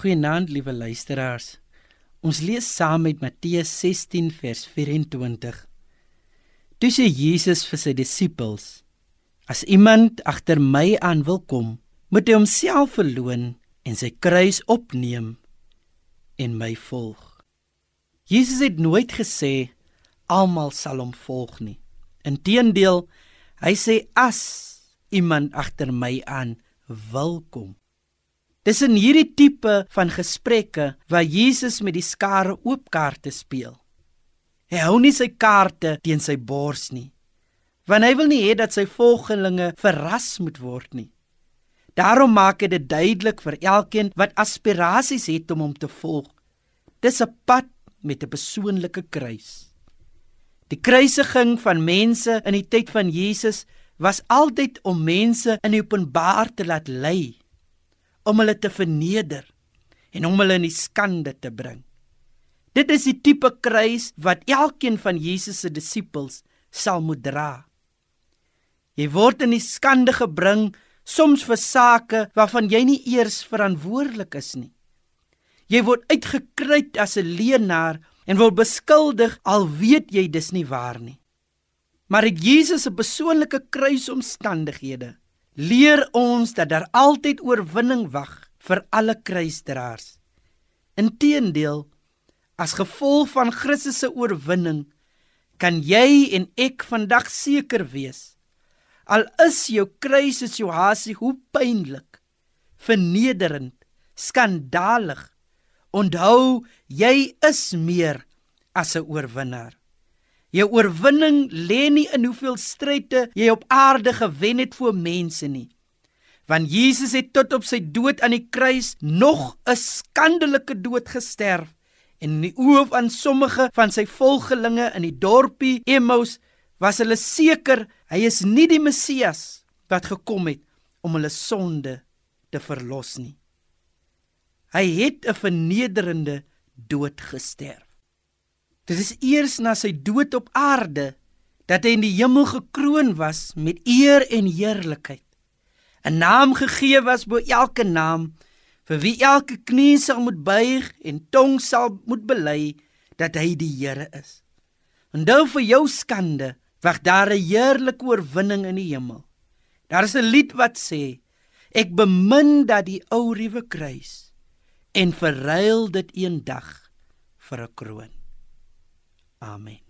Goeienaand, liewe luisteraars. Ons lees saam met Matteus 16 vers 24. Toe sê Jesus vir sy disippels: As iemand agter my aan wil kom, moet hy homself verloën en sy kruis opneem en my volg. Jesus het nooit gesê almal sal hom volg nie. Inteendeel, hy sê as iemand agter my aan wil kom, Dis in hierdie tipe van gesprekke waar Jesus met die skare oop kaarte speel. Hy hou nie sy kaarte teen sy bors nie, want hy wil nie hê dat sy volgelinge verras moet word nie. Daarom maak hy dit duidelik vir elkeen wat aspirasies het om hom te volg. Dis 'n pad met 'n persoonlike kruis. Die kruisiging van mense in die tyd van Jesus was altyd om mense in openbaar te laat ly om hulle te verneder en om hulle in die skande te bring. Dit is die tipe kruis wat elkeen van Jesus se disippels sal moet dra. Jy word in die skande gebring soms vir sake waarvan jy nie eers verantwoordelik is nie. Jy word uitgekruit as 'n leenaar en word beskuldig al weet jy dis nie waar nie. Maar dit Jesus se persoonlike kruisomstandighede leer ons dat daar altyd oorwinning wag vir alle kruisdraers. Inteendeel, as gevolg van Christus se oorwinning, kan jy en ek vandag seker wees. Al is jou kruissituasie hoe pynlik, vernederend, skandalig, onthou jy is meer as 'n oorwinnaar. Jou oorwinning lê nie in hoeveel stryde jy op aarde gewen het vir mense nie. Want Jesus het tot op sy dood aan die kruis nog 'n skandelike dood gesterf en in die oë van sommige van sy volgelinge in die dorpie Emmaus was hulle seker hy is nie die Messias wat gekom het om hulle sonde te verlos nie. Hy het 'n vernederende dood gesterf. Dit is eers na sy dood op aarde dat hy in die hemel gekroon was met eer en heerlikheid. 'n Naam gegee was bo elke naam vir wie elke knie sal moet buig en tong sal moet bely dat hy die Here is. En nou vir jou skande wag daar 'n heerlike oorwinning in die hemel. Daar is 'n lied wat sê: Ek bemin dat die ou ruwe kruis en verruil dit eendag vir 'n kroon. Amen.